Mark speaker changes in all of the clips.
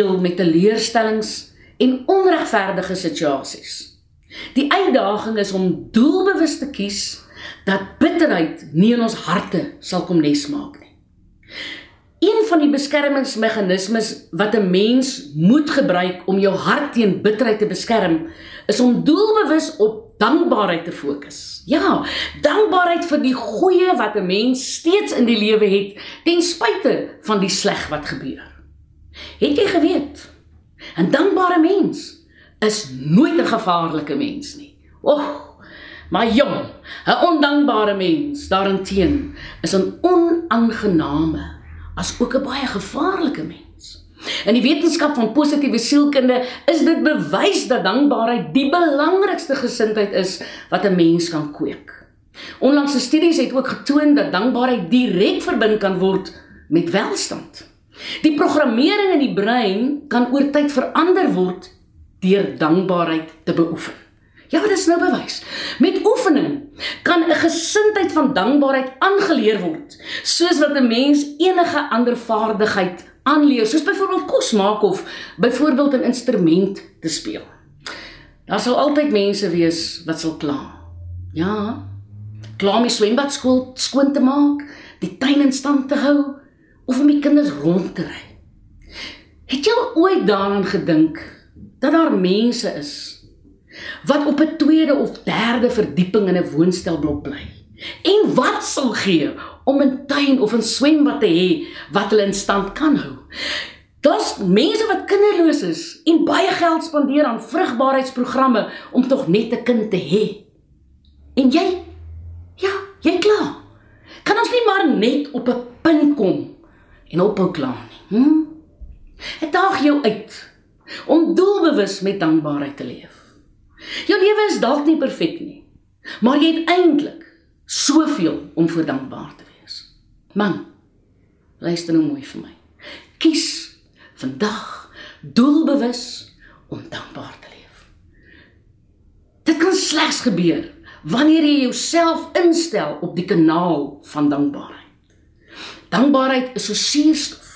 Speaker 1: deel met teleurstellings en onregverdige situasies. Die uitdaging is om doelbewus te kies dat bitterheid nie in ons harte sal kom nes maak nie. Een van die beskermingsmeganismes wat 'n mens moet gebruik om jou hart teen bitterheid te beskerm, is om doelbewus op dankbaarheid te fokus. Ja, dankbaarheid vir die goeie wat 'n mens steeds in die lewe het, ten spyte van die sleg wat gebeur. Het jy geweet? 'n Dankbare mens is nooit 'n gevaarlike mens nie. Och, maar jong, 'n ondankbare mens daarenteen is 'n onaangename as ook 'n baie gevaarlike mens. In die wetenskap van positiewe sielkunde is dit bewys dat dankbaarheid die belangrikste gesindheid is wat 'n mens kan kweek. Onlangse studies het ook getoon dat dankbaarheid direk verbind kan word met welstand. Die programmering in die brein kan oor tyd verander word deur dankbaarheid te beoefen. Ja, dit is nou bewys. Met oefening kan 'n gesindheid van dankbaarheid aangeleer word, soos wat 'n mens enige ander vaardigheid aanleer, soos byvoorbeeld kos maak of byvoorbeeld 'n instrument te speel. Daar sal altyd mense wees wat sal kla. Ja. Kla om die swembad skool skoon te maak, die tuin in stand te hou of om die kinders rond te ry. Het jy ooit daaraan gedink dat daar mense is wat op 'n tweede of derde verdieping in 'n woonstelblok bly? En wat sal gee om 'n tuin of 'n swembad te hê wat hulle in stand kan hou? Daar's mense wat kinderloos is en baie geld spandeer aan vrugbaarheidsprogramme om tog net 'n kind te hê. En jy? Ja, jy klaar. Kan ons nie maar net op 'n punt kom en ophou kla nie? Hm? Ek daag jou uit om doelbewus met dankbaarheid te leef. Jou lewe is dalk nie perfek nie, maar jy het eintlik soveel om voor dankbaar te wees. Man, luister nou mooi vir my. Kies vandag doelbewus om dankbaar te leef. Dit kan slegs gebeur wanneer jy jouself instel op die kanaal van dankbaarheid. Dankbaarheid is so suurstof.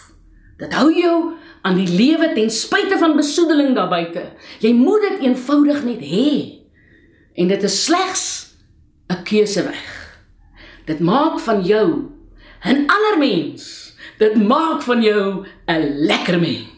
Speaker 1: Dit hou jou aan die lewe ten spyte van besoedeling daar buite. Jy moet dit eenvoudig net hê. En dit is slegs 'n keuse weg. Dit maak van jou 'n ander mens. Dit maak van jou 'n lekker mens.